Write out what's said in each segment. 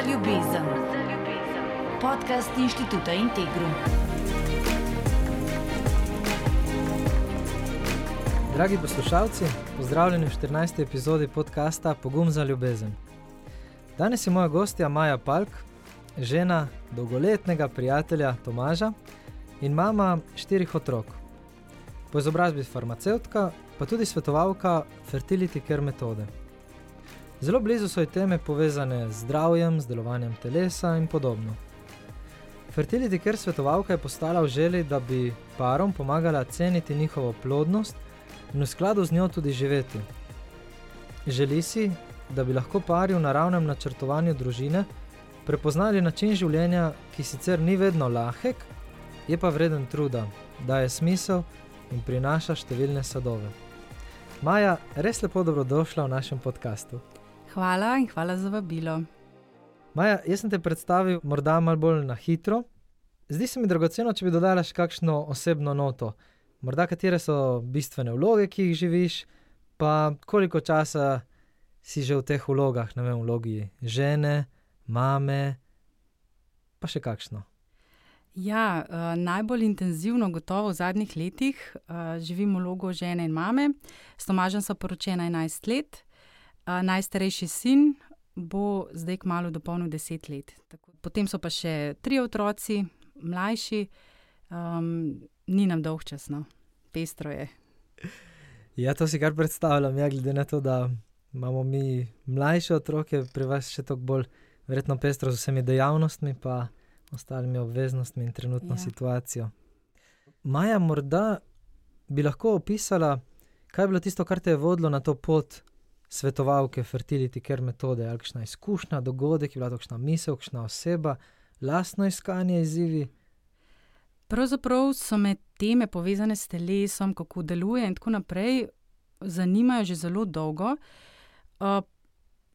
za ljubezen. Podcast inštituta Integrum. Dragi poslušalci, pozdravljeni v 14. epizodi podcasta Pogum za ljubezen. Danes je moja gostja Maja Palk, žena dolgoletnega prijatelja Tomaža in mama štirih otrok. Po izobrazbi farmacevtka, pa tudi svetovalka fertility care metode. Zelo blizu so ji teme povezane z zdravjem, z delovanjem telesa in podobno. Fertility care svetovalka je postala v želji, da bi parom pomagala ceniti njihovo plodnost in v skladu z njo tudi živeti. Želi si, da bi lahko pari v naravnem načrtovanju družine prepoznali način življenja, ki sicer ni vedno lahek, je pa vreden truda, daje smisel in prinaša številne sadove. Maja, res lepo dobrodošla v našem podkastu. Hvala in hvala za vabilo. Maja, jaz sem te predstavil morda malo bolj na hitro. Zdi se mi dragoceno, če bi dodala še kakšno osebno noto. Morda katere so bistvene vloge, ki jih živiš, pa koliko časa si že v teh vlogah, ne vem, vlogi žene, mame, pa še kakšno. Ja, uh, najbolj intenzivno, gotovo v zadnjih letih, uh, živim vlogo žene in mame. S Tomažem sem poročena 11 let, najstarejši sin bo zdaj kmalo dopolnil 10 let. Potem so pa še tri otroci, mlajši, um, ni nam dolg čas, no, pestro je. Ja, to si kar predstavljam, ja, glede na to, da imamo mi mlajše otroke, pri vas še toliko bolj verjetno pestro z vsemi dejavnostmi, pa ostalimi obveznostmi in trenutno Ja. situacijo. Maja, morda bi lahko opisala, kaj je bilo tisto, kar te je vodilo na to pot svetovalke fertility care metode, ali kakšna izkušnja, dogodek, je bila kakšna misel, kakšna oseba, lastno iskanje izzivi. Pravzaprav so me teme povezane s telesom, kako deluje in tako naprej, zanimajo že zelo dolgo, uh,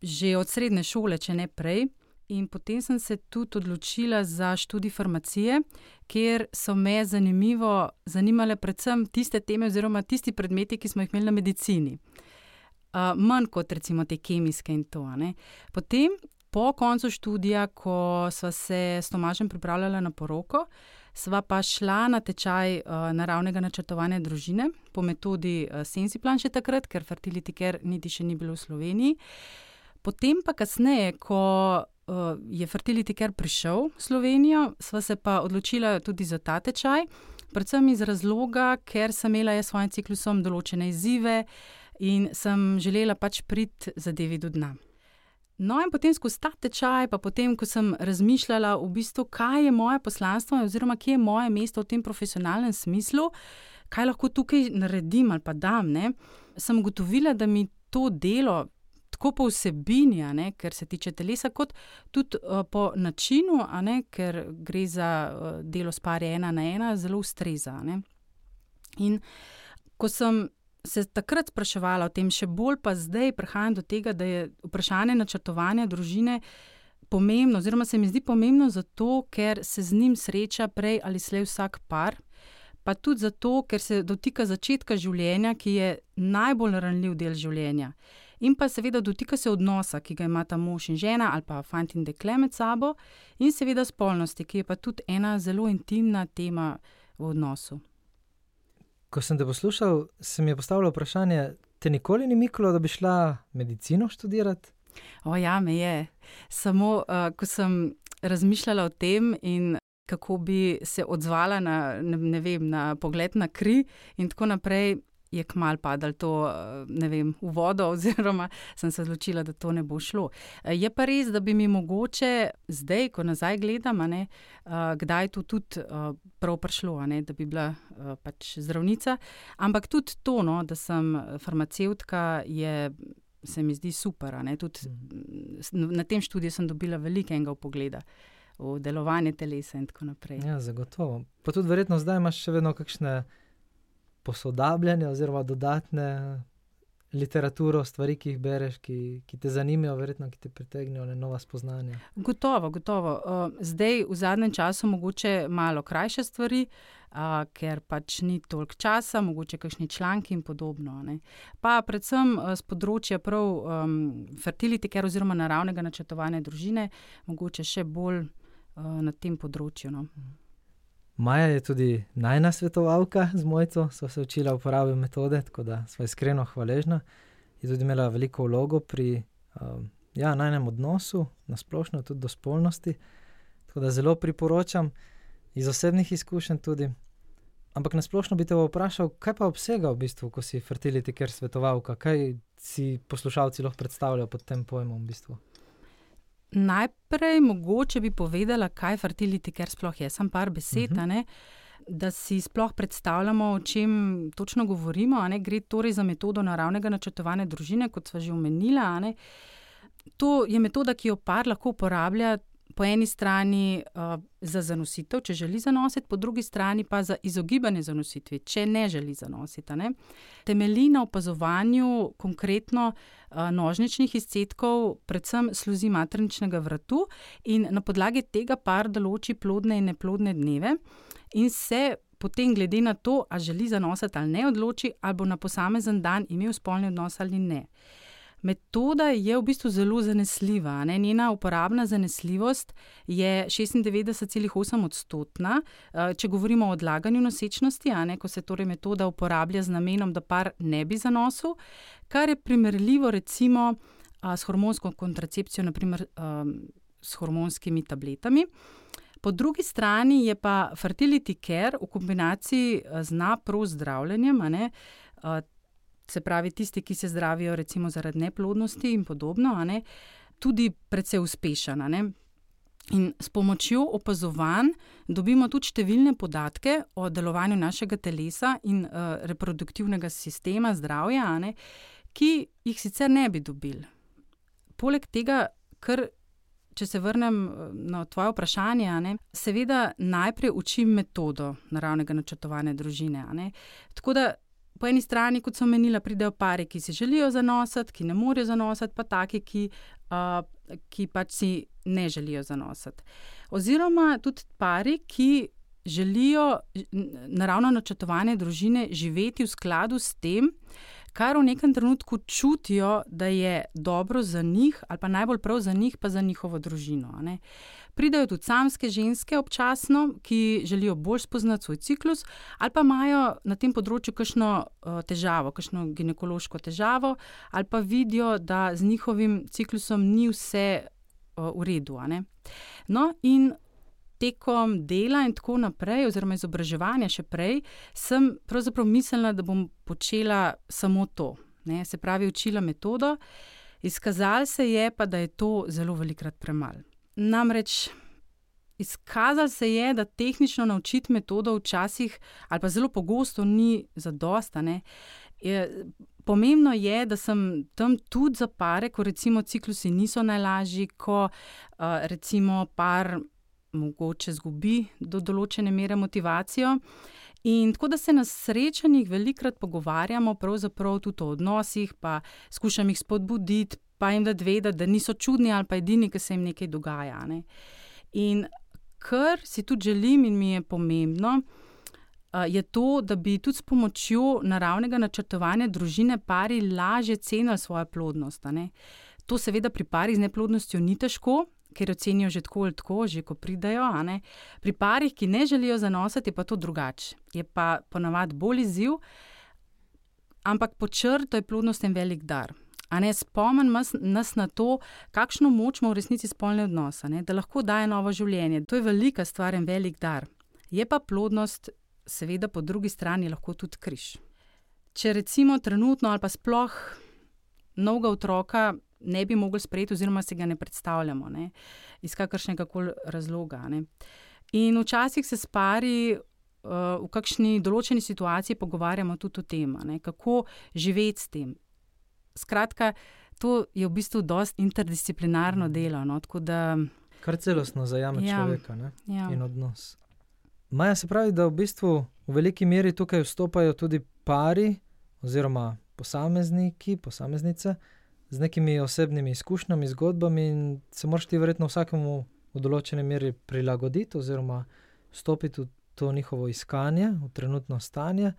že od srednje šole, če ne prej. In potem sem se tudi odločila za študij farmacije, kjer so me zanimivo zanimale predvsem tiste teme, oziroma tisti predmeti, ki smo jih imeli na medicini. Uh, manj kot recimo te kemijske in to. Potem, po koncu študija, ko sva se s Tomažem pripravljala na poroko, sva pa šla na tečaj uh, naravnega načrtovanja družine po metodi uh, Sensiplan še takrat, ker Fertility Care niti še ni bilo v Sloveniji. Potem pa kasneje, ko uh, je Fertility Care prišel v Slovenijo, sva se pa odločila tudi za ta tečaj, predvsem iz razloga, ker sem imela s svojim ciklusom določene izzive in sem želela pač priti zadevi do dna. No, in potem skozi ta tečaj, pa potem, ko sem razmišljala, v bistvu, kaj je moje poslanstvo, oziroma kje je moje mesto v tem profesionalnem smislu, kaj lahko tukaj naredim ali pa dam, ne, sem ugotovila, da mi to delo, tako po vsebini, ne, ker se tiče telesa, kot tudi uh, po načinu, ne, ker gre za uh, delo s pari ena na ena, zelo ustreza. ne. In ko sem se takrat spraševala o tem, še bolj pa zdaj prihajam do tega, da je vprašanje načrtovanja družine pomembno, oziroma se mi zdi pomembno zato, ker se z njim sreča prej ali slej vsak par, pa tudi zato, ker se dotika začetka življenja, ki je najbolj ranljiv del življenja. In pa seveda dotika se odnosa, ki ga imata mož in žena ali pa fant in dekle med sabo, in seveda spolnosti, ki je pa tudi ena zelo intimna tema v odnosu. Ko sem te poslušal, se mi je postavilo vprašanje, te nikoli ni miklo, da bi šla medicino študirati? O, ja, me je. Samo, uh, ko sem razmišljala o tem in kako bi se odzvala na, ne, ne vem, na pogled na kri in tako naprej, je kmal padal to, uh, ne vem, v vodo, oziroma sem se odločila, da to ne bo šlo. Uh, je pa res, da bi mi mogoče zdaj, ko nazaj gledam, ne, uh, kdaj to tudi uh, prav prišlo, ne, da bi bila uh, pač zdravnica. Ampak tudi to, no, da sem farmacevtka, je. Se mi zdi super. Tudi mm. na tem študiju sem dobila veliko enega pogleda v delovanje telesa in tako naprej. Ja, zagotovo. Pa tudi verjetno zdaj imaš še vedno kakšne posodabljanja oziroma dodatne literaturo, stvari, ki jih bereš, ki, ki te zanimajo, verjetno, ki te pritegnejo na nova spoznanja. Gotovo, gotovo. Uh, zdaj, v zadnjem času, mogoče malo krajše stvari, uh, ker pač ni toliko časa, mogoče kakšni članki in podobno. Ne. Pa predvsem uh, z področja prav um, fertility care oziroma naravnega načrtovanja družine, mogoče še bolj uh, na tem področju. No. Maja je tudi najna svetovalka z mojco, so se učila uporabljati metode, tako da smo iskreno hvaležna. Je tudi imela veliko vlogo pri um, ja, najnem odnosu, nasplošno tudi do spolnosti. Tako da zelo priporočam iz osebnih izkušenj tudi. Ampak nasplošno bi te vprašal, kaj pa obsega v bistvu, ko si fertility care svetovalka, kaj si poslušalci lahko predstavljajo pod tem pojmom v bistvu. Najprej mogoče bi povedala, kaj fertility care sploh je, samo par besed, uh -huh. da si sploh predstavljamo, o čem točno govorimo. Gre torej za metodo naravnega načrtovanja družine, kot sva že omenila. To je metoda, ki jo par lahko uporablja po eni strani uh, za zanositev, če želi zanositi, po drugi strani pa za izogibanje zanositvi, če ne želi zanositi. Ne? Temelji na opazovanju konkretno uh, nožničnih izcetkov, predvsem sluzi materničnega vratu, in na podlagi tega par določi plodne in neplodne dneve, in se potem, glede na to, ali želi zanositi ali ne, odloči, ali bo na posamezen dan imel spolni odnos ali ne. Metoda je v bistvu zelo zanesljiva. Ne? Njena uporabna zanesljivost je 96,8 odstotna, eh, če govorimo o odlaganju nosečnosti, ne? ko se torej metoda uporablja z namenom, da par ne bi zanosil, kar je primerljivo recimo s hormonsko kontracepcijo, naprimer s hormonskimi tabletami. Po drugi strani je pa fertility care v kombinaciji z napro zdravljenjem se pravi tisti, ki se zdravijo recimo zaradi neplodnosti in podobno, ne, tudi precej uspešen. In s pomočjo opazovanj dobimo tudi številne podatke o delovanju našega telesa in uh, reproduktivnega sistema, zdravja, ne, ki jih sicer ne bi dobili. Poleg tega, ker, če se vrnem eh, na tvoje vprašanje, ne, seveda najprej učim metodo naravnega načrtovanja družine. Tako da po eni strani, kot sem menila, pridejo pari, ki si želijo zanositi, ki ne morejo zanositi, pa taki, ki, uh, ki pač si ne želijo zanositi. Oziroma tudi pari, ki želijo naravno načrtovanje družine živeti v skladu s tem, kar v nekem trenutku čutijo, da je dobro za njih, ali pa najbolj prav za njih, pa za njihovo družino. Pridejo tudi samske ženske občasno, ki želijo bolj spoznati svoj ciklus, ali pa imajo na tem področju kakšno uh, težavo, kakšno ginekološko težavo, ali pa vidijo, da z njihovim ciklusom ni vse uh, v redu. No, in tekom dela in tako naprej, oziroma izobraževanja še prej, sem pravzaprav mislila, da bom počela samo to. Ne? Se pravi, učila metodo. Izkazalo se je pa, da je to zelo velikrat premalo. Namreč izkazalo se je, da tehnično naučiti metodo včasih, ali pa zelo pogosto, ni zadostane. Pomembno je, da sem tam tudi za pare, ko recimo ciklusi niso najlažji, ko uh, recimo par mogoče zgubi do določene mere motivacijo. In tako da se na srečanjih velikokrat pogovarjamo pravzaprav tudi o odnosih, pa skušam jih spodbuditi, pa jim dati vedeti, da niso čudni ali pa edini, ki se jim nekaj dogaja. Ne. In kar si tudi želim in mi je pomembno, je to, da bi tudi s pomočjo naravnega načrtovanja družine pari lažje cenili svojo plodnost. To seveda pri pari z neplodnostjo ni težko, ker ocenijo že tako ali tako, že ko pridajo. Pri parih, ki ne želijo zanositi, pa to drugače. Je pa ponavadi bolj izziv, ampak po črtu je plodnost en velik dar. Spomnim nas na to, kakšno moč ima v resnici spolne odnose, ne? da lahko daje novo življenje. To je velika stvar in velik dar. Je pa plodnost, seveda, po drugi strani lahko tudi križ. Če recimo trenutno ali pa sploh novega otroka ne bi mogli sprejeti, oziroma si ga ne predstavljamo, ne? iz kakršnega koli razloga. Ne? In včasih se spari. Uh, v kakšni določeni situaciji pogovarjamo tudi o tem, ne, kako živeti s tem, Skratka, to je v bistvu dosti interdisciplinarno delo. No, da, Kar celostno zajame ja, človeka ja. in odnos. Maja se pravi, da v bistvu v veliki meri tukaj vstopajo tudi pari, oziroma posamezniki, posameznice z nekimi osebnimi izkušnjami, zgodbami, in se moraš ti verjetno vsakemu v določeni meri prilagoditi, oziroma stopiti v to njihovo iskanje, v trenutno stanje.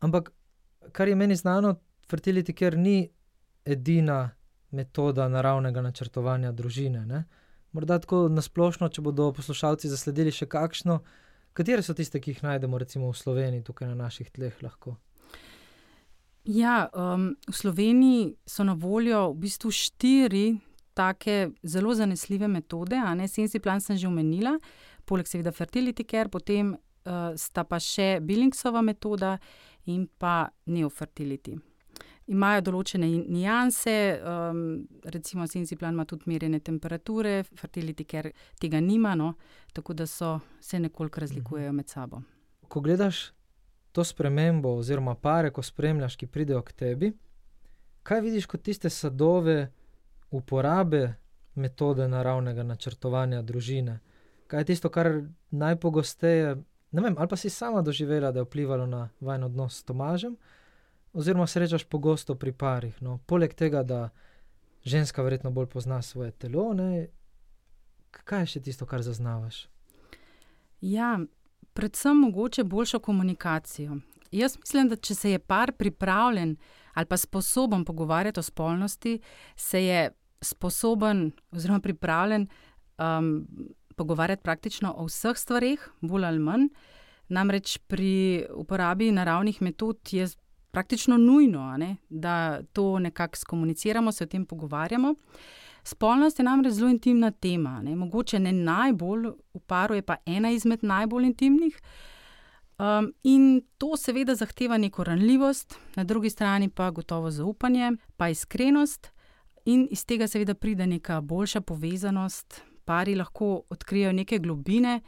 Ampak, kar je meni znano, fertility care ni edina metoda naravnega načrtovanja družine, ne. Morda tako na splošno, če bodo poslušalci zasledili še kakšno, katere so tiste, ki jih najdemo recimo v Sloveniji, tukaj na naših tleh lahko? Ja, v Sloveniji so na voljo v bistvu štiri take zelo zanesljive metode, a ne, Sensiplan sem že omenila, poleg seveda fertility care, potem, sta pa še Billingsova metoda in pa neofertility. Imajo določene nianse, recimo Sensiplan ima tudi merjene temperature, fertility care tega nima, no, tako da so, se nekoliko razlikujejo med sabo. Ko gledaš to spremembo oziroma pare, ko spremljaš, ki pridejo k tebi, kaj vidiš kot tiste sadove uporabe metode naravnega načrtovanja družine? Kaj je tisto, kar najpogosteje, ne vem, ali pa si sama doživela, da je vplivalo na vajin odnos s Tomažem oziroma srečaš pogosto pri parih, no, poleg tega, da ženska verjetno bolj pozna svoje telo, ne, kaj je še tisto, kar zaznavaš? Ja, predvsem mogoče boljšo komunikacijo. Jaz mislim, da če se je par pripravljen ali pa sposoben pogovarjati o spolnosti, se je sposoben oziroma pripravljen, pogovarjati praktično o vseh stvareh, bolj ali manj. Namreč pri uporabi naravnih metod je praktično nujno, ne, da to nekako skomuniciramo, se o tem pogovarjamo. Spolnost je namreč zelo intimna tema, ne, mogoče ne najbolj, v paru je pa ena izmed najbolj intimnih. in to seveda zahteva neko ranljivost, na drugi strani pa gotovo zaupanje pa iskrenost in iz tega seveda pride neka boljša povezanost, pari lahko odkrijejo neke globine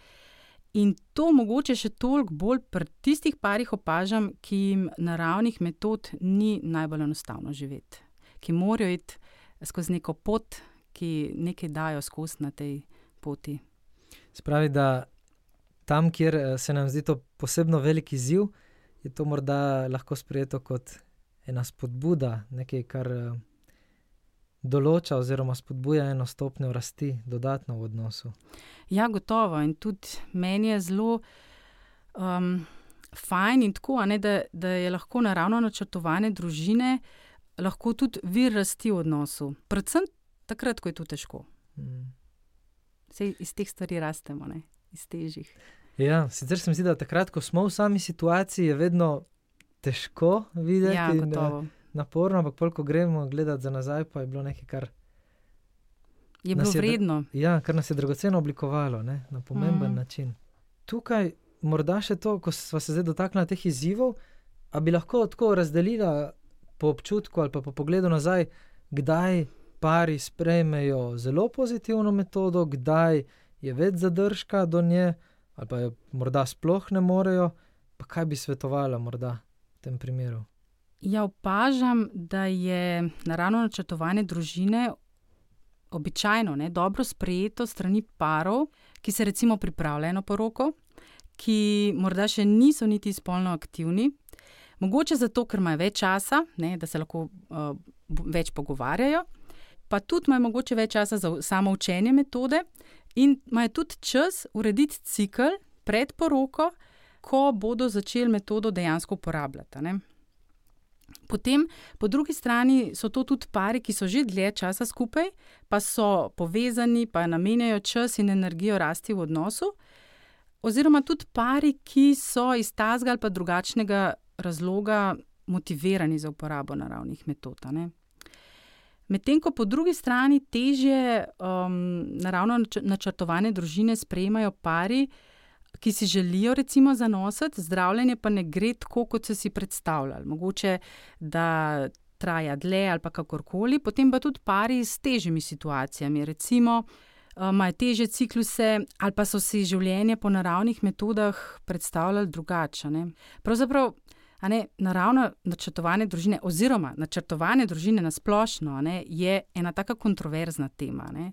in to mogoče še toliko bolj pri tistih parih opažam, ki jim naravnih metod ni najbolj enostavno živeti. Ki morajo iti skozi neko pot, ki nekaj dajo skozi na tej poti. Se pravi, da tam, kjer, se nam zdi to posebno velik izziv, je to morda lahko sprejeto kot ena spodbuda, nekaj, kar, določa oziroma spodbuja eno stopnjo rasti dodatno v odnosu. Ja, gotovo, in tudi meni je zelo, fajn in tako, ne, da, da je lahko naravno načrtovanje družine lahko tudi vir rasti v odnosu. Predvsem takrat, ko je to težko. Saj iz teh stvari rastemo, ne. Iz težjih. Ja, sicer se mi zdi, da takrat, ko smo v sami situaciji, je vedno težko videti Ja, in, gotovo. naporno, ampak pol ko gremo gledat za nazaj, pa je bilo nekaj, kar Je bilo je vredno. ja, kar nas je dragoceno oblikovalo, ne, na pomemben način. Tukaj morda še to, ko sva se zdaj dotaknila teh izzivov, a bi lahko tako razdelila po občutku ali pa po pogledu nazaj, kdaj pari sprejmejo zelo pozitivno metodo, kdaj je več zadržka do nje ali pa je morda sploh ne morejo, pa kaj bi svetovala morda v tem primeru? Ja, opažam, da je naravno načrtovanje družine običajno, ne, dobro sprejeto strani parov, ki se recimo pripravljajo na poroko, ki morda še niso niti spolno aktivni. Mogoče zato, ker imajo več časa, ne, da se lahko, več pogovarjajo, pa tudi imajo mogoče več časa za samo učenje metode in imajo tudi čas urediti cikel pred poroko, ko bodo začeli metodo dejansko uporabljati, ne. Potem po drugi strani so to tudi pari, ki so že dlje časa skupaj, pa so povezani, pa namenjajo čas in energijo rasti v odnosu. Oziroma tudi pari, ki so iz takega ali pa drugačnega razloga motivirani za uporabo naravnih metod, a ne. Medtem ko po drugi strani težje, naravno načrtovane družine sprejemajo pari, ki si želijo recimo zanositi, zdravljenje pa ne gre tako, kot so si predstavljali, mogoče da traja dlje ali pa kakorkoli, potem pa tudi pari s težjimi situacijami, recimo, imajo težje cikluse ali pa so si življenje po naravnih metodah predstavljali drugače, a ne. Pravzaprav, a ne, naravno načrtovanje družine oziroma načrtovanje družine na splošno, ne, je ena taka kontroverzna tema, ne.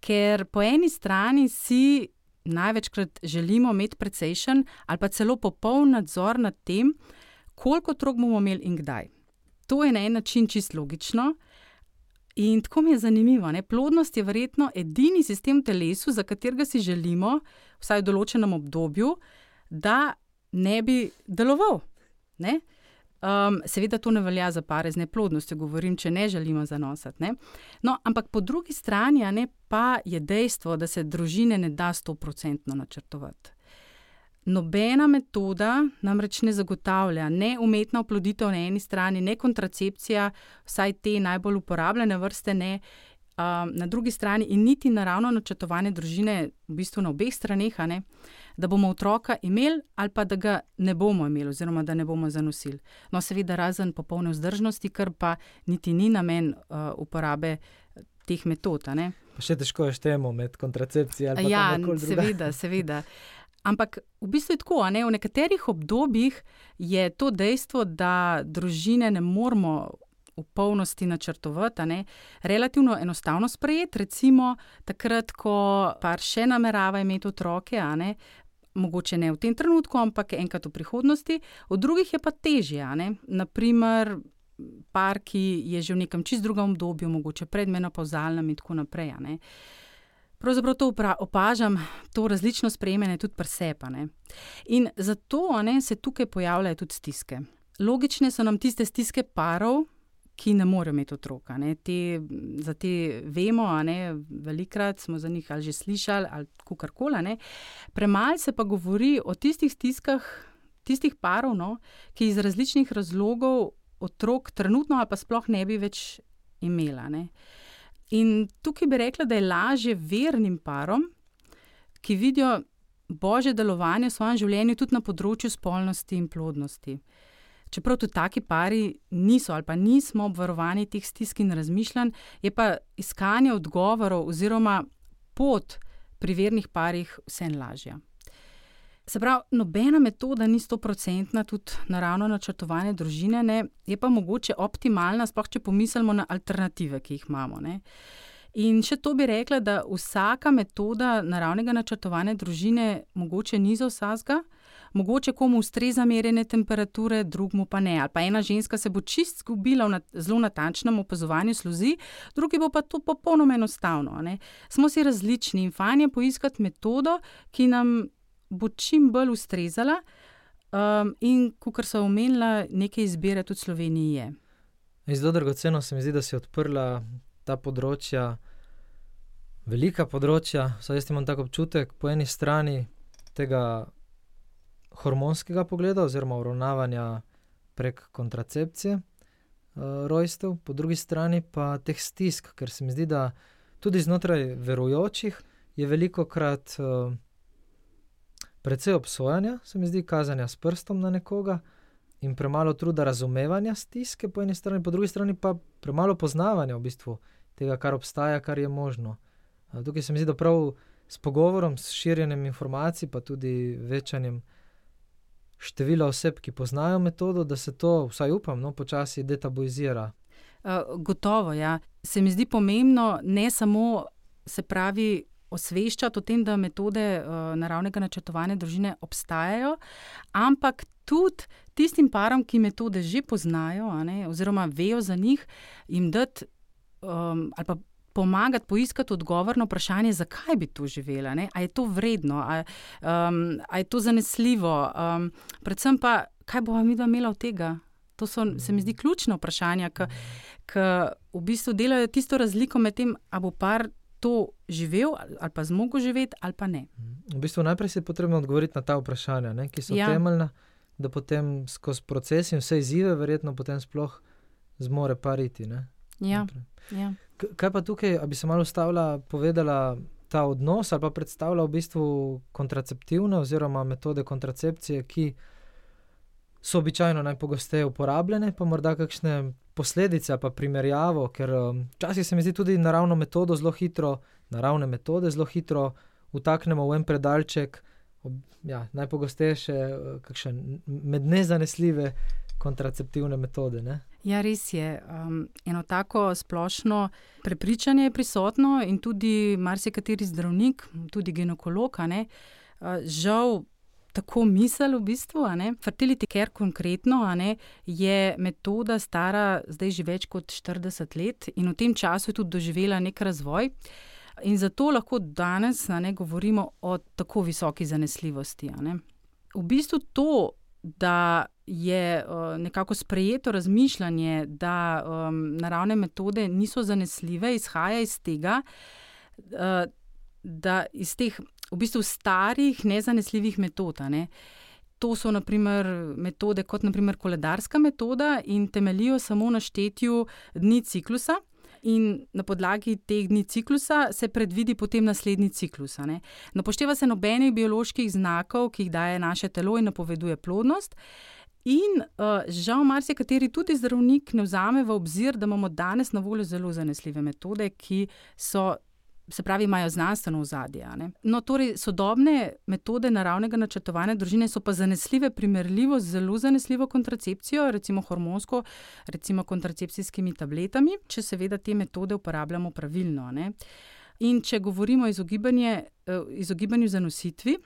Ker po eni strani si največkrat želimo imeti precejšen ali pa celo popoln nadzor nad tem, koliko otrok bomo imeli in kdaj. to je na en način čist logično. In tako mi je zanimivo. Ne? Plodnost je verjetno edini sistem v telesu, za katerega si želimo, vsaj v določenem obdobju, da ne bi deloval. Ne? Seveda to ne velja za pare z neplodnostjo, govorim, če ne želimo zanosati. Ne? No, ampak po drugi strani ne, pa je dejstvo, da se družine ne da stoprocentno načrtovati. Nobena metoda namreč ne zagotavlja ne umetna oploditev na eni strani, ne kontracepcija, vsaj te najbolj uporabljene vrste, ne na drugi strani, in niti naravno načrtovane družine, v bistvu na obeh straneh, ne, da bomo otroka imeli ali pa da ga ne bomo imeli, oziroma da ne bomo zanosili. No, seveda, razen popolne vzdržnosti, kar pa niti ni namen uh, uporabe teh metod. Pa še težko je štemo med kontracepcijo ali pa ja, karkoli drugega. seveda, seveda. Ampak v bistvu je tako, ne? v nekaterih obdobjih je to dejstvo, da družine ne moremo v polnosti načrtovati, ne? relativno enostavno sprejeti. Recimo takrat, ko par še namerava imeti otroke, ne? Mogoče ne v tem trenutku, ampak enkrat v prihodnosti, v drugih je pa težje. Naprimer, par, ki je že v nekem čist drugem obdobju, mogoče predmenopavzalnem in tako naprej. Pravzaprav to opažam, to različno sprejemanje tudi pri sebi. In zato ne, se tukaj pojavljajo tudi stiske. Logične so nam tiste stiske parov, ki ne morejo imeti otroka. Te, za te vemo, velikrat smo za njih ali že slišali ali kar koli. Premalo se pa govori o tistih stiskah, tistih parov, no, ki iz različnih razlogov otrok trenutno ali pa sploh ne bi več imela. Ne. In tukaj bi rekla, da je lažje vernim parom, ki vidijo božje delovanje v svojem življenju tudi na področju spolnosti in plodnosti. Čeprav tudi taki pari niso ali pa nismo obvarovani teh stisk in razmišljanj, je pa iskanje odgovorov oziroma pot pri vernih parih vsem lažja. Se pravi, nobena metoda ni stoprocentna, tudi naravno načrtovanje družine, ne, je pa mogoče optimalna, sploh če pomislimo na alternative, ki jih imamo. Ne. In še to bi rekla, da vsaka metoda naravnega načrtovanja družine mogoče ni za vsega, mogoče komu ustreza merjene temperature, drugmu pa ne. Ali pa ena ženska se bo čist zgubila v nat zelo natančnem opazovanju sluzi, drugi bo pa to popolnoma enostavno. Ne. Smo si različni in fajn je poiskati metodo, ki nam bo čim bolj ustrezala. Um, in, kot so omenila, nekaj izbire tudi v Sloveniji je. Zelo dragoceno se mi zdi, da si odprla ta področja, velika področja. Vsaj jaz imam tako občutek, po eni strani tega hormonskega pogleda, oziroma uravnavanja prek kontracepcije uh, rojstev, po drugi strani pa teh stisk, ker se mi zdi, da tudi znotraj verujočih je veliko krat. Uh, precej obsojanja, se mi zdi, kazanja s prstom na nekoga in premalo truda razumevanja stiske po eni strani, po drugi strani pa premalo poznavanja v bistvu tega, kar obstaja, kar je možno. Tukaj se mi zdi, da prav s pogovorom, s širjenjem informacij, pa tudi večanjem števila oseb, ki poznajo metodo, da se to, vsaj upam, no, počasi detabuizira. Uh, gotovo, ja. Se mi zdi pomembno ne samo, se pravi, osveščati o tem, da metode uh, naravnega načrtovanja družine obstajajo, ampak tudi tistim parom, ki metode že poznajo, ne, oziroma vejo za njih, jim dati um, ali pa. Pomagati poiskati odgovor na vprašanje, zakaj bi to živela, ali je to vredno, ali um, je to zanesljivo, um, predvsem pa, kaj bomo mi imeli od tega. To so, se mi zdi, ključna vprašanja, ki v bistvu delajo tisto razliko med tem, ali bo par to živel ali pa zmogel živeti, ali pa ne. V bistvu najprej se je potrebno odgovoriti na ta vprašanja, ne, ki so ja. temeljna, da potem skozi proces in vse izzive, verjetno potem sploh zmore pariti. Ja. Ja. Kaj pa tukaj, da bi se malo ustavila, povedala ta odnos ali pa predstavlja v bistvu kontraceptivne oziroma metode kontracepcije, ki so običajno najpogosteje uporabljene, pa morda kakšne posledice, pa primerjavo, ker um, včasih se mi zdi tudi naravno metodo zelo hitro, naravne metode zelo hitro utaknemo v en predalček. Ja, najpogostejše, uh, kakšne med nezanesljive kontraceptivne metode. Ne? Ja, res je. Um, eno tako splošno prepričanje je prisotno in tudi marsikateri zdravnik, tudi ginekolog, uh, žal tako misel v bistvu. Fertility care konkretno ne, je metoda stara zdaj že več kot 40 let in v tem času je tudi doživela nek razvoj. In zato lahko danes ne, govorimo o tako visoki zanesljivosti. V bistvu to, da je uh, nekako sprejeto razmišljanje, da um, naravne metode niso zanesljive, izhaja iz tega, uh, da iz teh v bistvu starih, nezanesljivih metod. Ne, to so naprimer metode kot naprimer koledarska metoda in temelijo samo na štetju dni ciklusa. In na podlagi teh dni ciklusa se predvidi potem naslednji ciklus. Ne upošteva se nobenih bioloških znakov, ki jih daje naše telo in napoveduje plodnost. In uh, žal, marsikateri tudi zdravnik ne vzame v obzir, da imamo danes na voljo zelo zanesljive metode, ki so, se pravi, imajo znanstveno ozadje. No, torej, sodobne metode naravnega načrtovanja družine so pa zanesljive, primerljivo z zelo zanesljivo kontracepcijo, recimo hormonsko, recimo kontracepcijskimi tabletami, če seveda te metode uporabljamo pravilno. Ne? In če govorimo o uh, izogibanju zanositvi,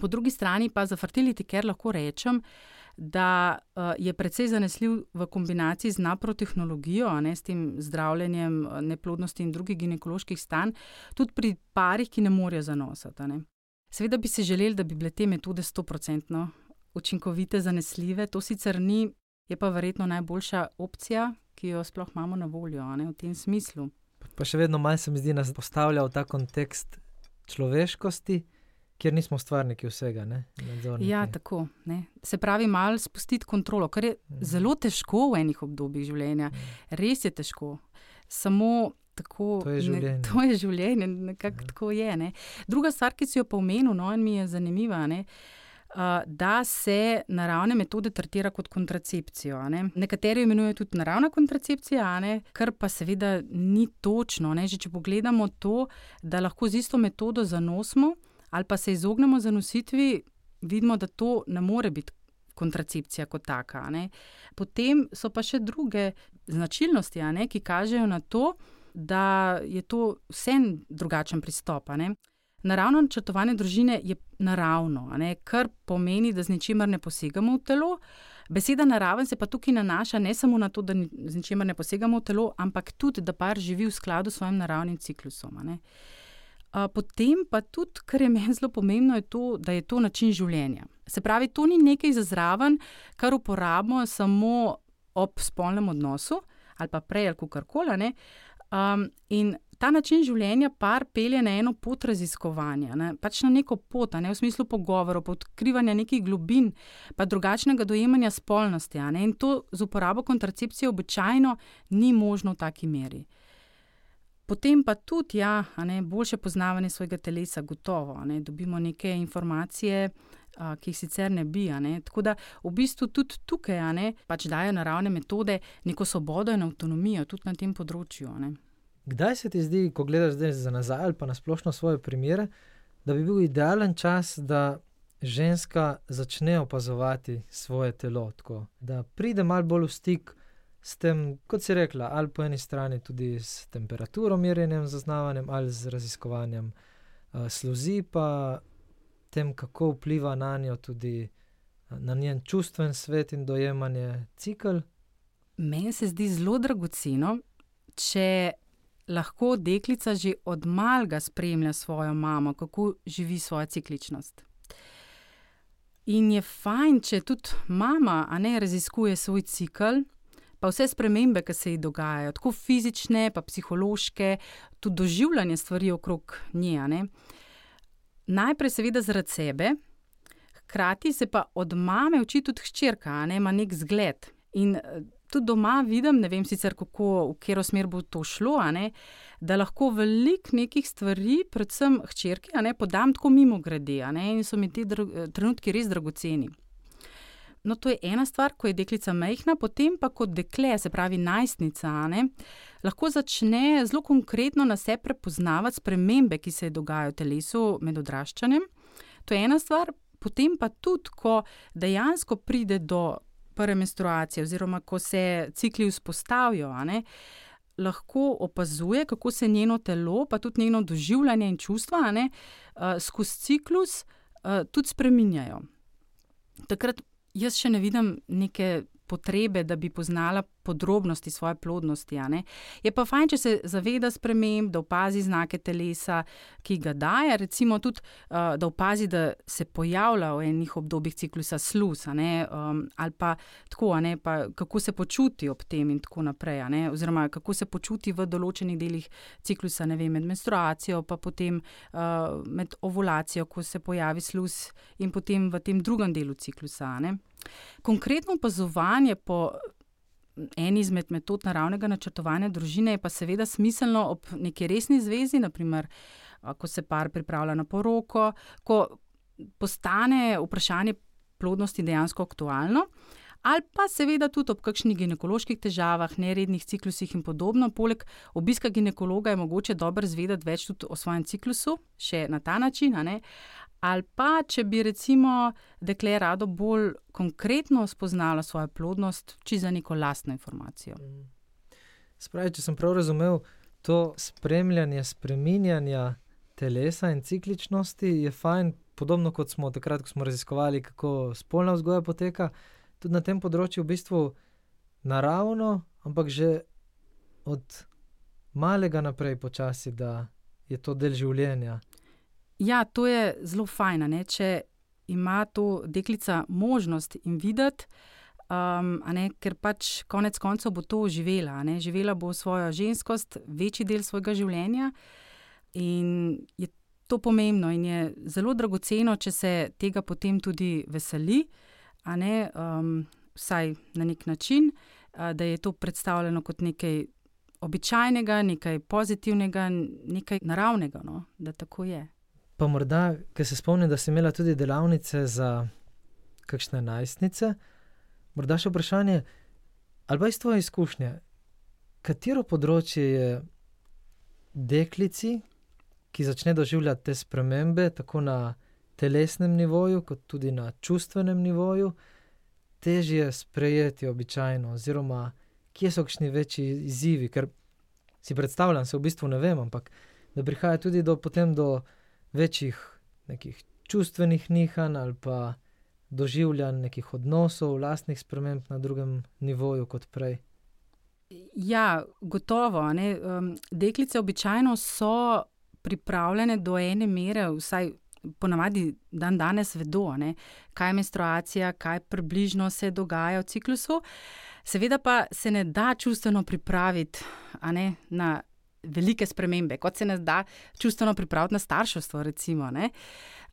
po drugi strani pa za fertility care lahko rečem, da uh, je precej zanesljiv v kombinaciji z naprotehnologijo, ne, s tem zdravljenjem eh, neplodnosti in drugih ginekoloških stanj, tudi pri parih, ki ne morejo zanositi. Ne. Seveda bi si želeli, da bi bile te metode stoprocentno učinkovite, zanesljive, to sicer ni, je pa verjetno najboljša opcija, ki jo sploh imamo na voljo ne, v tem smislu. Pa še vedno malo se mi zdi, da se postavlja v ta kontekst človeškosti, Ker nismo stvarniki vsega, ne? Ja, tako. Ne? Se pravi, malo spustiti kontrolo, kar je mm. zelo težko v enih obdobjih življenja. Mm. Res je težko. Samo tako. To je življenje. Ne, to je življenje, nekako ja. tako je. Ne? Druga stvar, ki si jo pomenil, no, in mi je zanimiva. Ne? Da se naravne metode tretira kot kontracepcijo. Ne? Nekateri jo imenujejo tudi naravna kontracepcija, kar pa seveda ni točno. Že če pogledamo to, da lahko z isto metodo zanosimo, ali pa se izognemo zanositvi, vidimo, da to ne more biti kontracepcija kot taka. Ne. Potem so pa še druge značilnosti, ne, ki kažejo na to, da je to vsem drugačen pristop. Naravno načrtovanje družine je naravno, ne, kar pomeni, da z ničimer ne posegamo v telo. Beseda naraven se pa tukaj nanaša ne samo na to, da z ničimer ne posegamo v telo, ampak tudi, da par živi v skladu s svojim naravnim ciklusom. Potem pa tudi, kar je meni zelo pomembno, je to, da je to način življenja. Se pravi, to ni nekaj za zraven, kar uporabimo samo ob spolnem odnosu ali pa prej ali karkoli. Um, in ta način življenja par pelje na eno pot raziskovanja, ne? pač na neko pot, ne? v smislu pogovorov, odkrivanja nekih globin, pa drugačnega dojemanja spolnosti. In to z uporabo kontracepcije običajno ni možno v taki meri. Potem pa tudi, ja, ne, boljše poznavanje svojega telesa, gotovo. Ne, dobimo neke informacije, a, ki jih sicer ne bi. Ne. Tako da v bistvu tudi tukaj ne, pač dajo naravne metode neko svobodo in avtonomijo tudi na tem področju. Ne. Kdaj se ti zdi, ko gledaš zdaj za nazaj ali pa na splošno svoje primere, da bi bil idealen čas, da ženska začne opazovati svoje telo, tako, da pride malo bolj v stik s tem, kot si rekla, ali po eni strani tudi s temperaturo, merjenjem, zaznavanjem, ali z raziskovanjem uh, sluzi, pa tem, kako vpliva na njo tudi uh, na njen čustven svet in dojemanje cikl. Meni se zdi zelo dragoceno, če lahko deklica že od malega spremlja svojo mamo, kako živi svojo cikličnost. In je fajn, če tudi mama, ne raziskuje svoj cikl, pa vse spremembe, ki se ji dogajajo, tako fizične, pa psihološke, tudi doživljanje stvari okrog nje. Najprej, seveda, zaradi sebe, hkrati se pa od mame uči tudi hčerka, ne ima nek zgled. In tudi doma vidim, ne vem sicer, kako, v katero smer bo to šlo, ne, da lahko veliko nekih stvari, predvsem hčerki, ne, podam tako mimo grede. In so mi ti trenutki res dragoceni. No, to je ena stvar, ko je deklica mehna, potem pa kot dekle, se pravi najstnica, ne, lahko začne zelo konkretno na sebe prepoznavati spremembe, ki se dogajajo v telesu med odraščanjem. To je ena stvar, potem pa tudi, ko dejansko pride do prve menstruacije, oziroma ko se cikli vzpostavijo, ne, lahko opazuje, kako se njeno telo, pa tudi njeno doživljanje in čustva ne, uh, skozi ciklus uh, tudi spreminjajo. Takrat jaz še ne vidim neke potrebe, da bi poznala podrobnosti svoje plodnosti. Je pa fajn, če se zaveda sprememb, da opazi znake telesa, ki ga daje, recimo tudi, uh, da opazi, da se pojavlja v enih obdobjih ciklusa sluz, um, ali pa tako, pa kako se počuti ob tem in tako naprej, oziroma kako se počuti v določenih delih ciklusa, ne vem, med menstruacijo, pa potem uh, med ovulacijo, ko se pojavi sluz in potem v tem drugem delu ciklusa. Konkretno opazovanje po eni izmed metod naravnega načrtovanja družine je pa seveda smiselno ob neki resni zvezi, naprimer, ko se par pripravlja na poroko, ko postane vprašanje plodnosti dejansko aktualno. Ali pa seveda tudi ob kakšnih ginekoloških težavah, nerednih ciklusih in podobno. Poleg obiska ginekologa je mogoče dobro zvedeti več tudi o svojem ciklusu, še na ta način. Ali pa, če bi recimo dekle rado bolj konkretno spoznalo svojo plodnost, či za neko lastno informacijo. Mm. Spravi, če sem prav razumel, to spremljanje spreminjanja telesa in cikličnosti je fajn, podobno kot smo takrat, ko smo raziskovali, kako spolna vzgoja poteka, tudi na tem področju v bistvu naravno, ampak že od malega naprej počasi, da je to del življenja. Ja, to je zelo fajn, ne? če ima to deklica možnost in videti, um, ne, ker pač konec koncev bo to živela. Ne? Živela bo svojo ženskost, večji del svojega življenja in je to pomembno in je zelo dragoceno, če se tega potem tudi veseli, ne, um, vsaj na nek način, uh, da je to predstavljeno kot nekaj. Običajnega, nekaj pozitivnega, nekaj naravnega, no? da tako je. Pa morda, ker se spomnim, da si imela tudi delavnice za kakšne najstnice, morda še vprašanje, ali pa iz tvoje izkušnje, katero področje je deklici, ki začne doživljati te spremembe, tako na telesnem nivoju, kot tudi na čustvenem nivoju, težje sprejeti običajno, oziroma kje so kakšni večji izzivi, ker si predstavljam, se v bistvu ne vem, ampak da prihaja tudi do potem do večjih nekih čustvenih nihanj ali pa doživljanj nekih odnosov, vlastnih sprememb na drugem nivoju kot prej. Ja, gotovo. Um, deklice običajno so pripravljene do ene mere, vsaj ponavadi dan danes vedo, ne, kaj je menstruacija, kaj približno se dogaja v ciklusu. Seveda pa se ne da čustveno pripraviti ne, na velike spremembe, kot se nas da čustveno pripraviti na starševstvo. Recimo,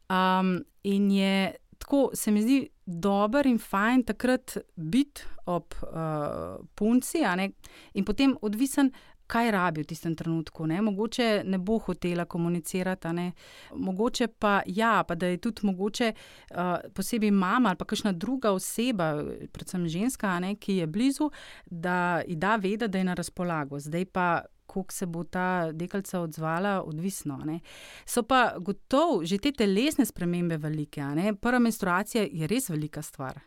um, in je tako, se mi zdi dober in fajn takrat biti ob uh, punci, in potem odvisen. Kaj rabi v tistem trenutku? Ne? Mogoče ne bo hotela komunicirati, ne? mogoče pa ja, pa da je tudi mogoče uh, posebej mama ali pa kakšna druga oseba, predvsem ženska, ne? ki je blizu, da ji da vedeti, da je na razpolago. Zdaj pa kako se bo ta dekalca odzvala, odvisno. Ne. So pa gotovo že te telesne spremembe velike. Prva menstruacija je res velika stvar.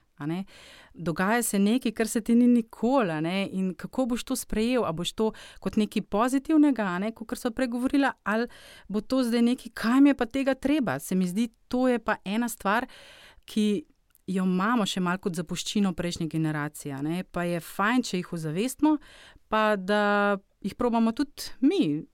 Dogaja se nekaj, kar se ti ni nikoli. In kako boš to sprejel? A boš to kot nekaj pozitivnega, ne? kot so pregovorila, ali bo to zdaj nekaj, kaj mi je pa tega treba. Se mi zdi, to je pa ena stvar, ki. Jo imamo še malo kot zapuščino prejšnje generacije, ne? pa je fajn, če jih ozavestimo, pa da jih probamo tudi mi,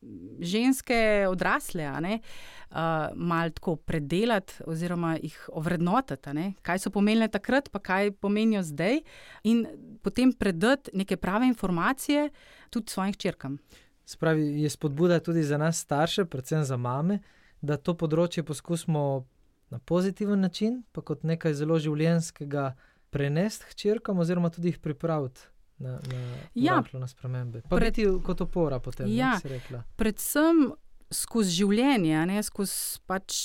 ženske, odrasle, uh, malo tako predelati, oziroma jih ovrednotiti, kaj so pomenile takrat, pa kaj pomenijo zdaj, in potem predati neke prave informacije tudi svojim črkam. Spravi, je spodbuda tudi za nas, starše, predvsem za mame, da to področje poskusimo na pozitiven način, pa kot nekaj zelo življenskega, prenesti hčerkam, oziroma tudi jih pripraviti na, na, ja, na spremembe. Pa Pred, biti kot opora potem, ja, si rekla. Predvsem skozi življenje, ne skozi pač.